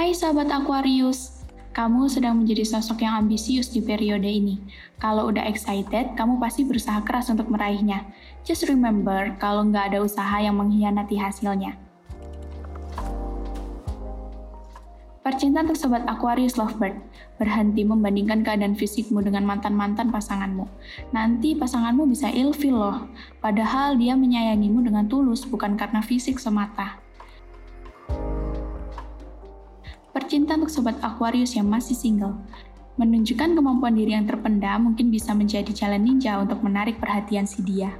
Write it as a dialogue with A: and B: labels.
A: Hai Sobat Aquarius, kamu sedang menjadi sosok yang ambisius di periode ini. Kalau udah excited, kamu pasti berusaha keras untuk meraihnya. Just remember, kalau nggak ada usaha yang mengkhianati hasilnya. Percintaan Sobat Aquarius Lovebird, berhenti membandingkan keadaan fisikmu dengan mantan-mantan pasanganmu. Nanti pasanganmu bisa ilfil loh, padahal dia menyayangimu dengan tulus bukan karena fisik semata. Percintaan untuk sobat Aquarius yang masih single. Menunjukkan kemampuan diri yang terpendam mungkin bisa menjadi jalan ninja untuk menarik perhatian si dia.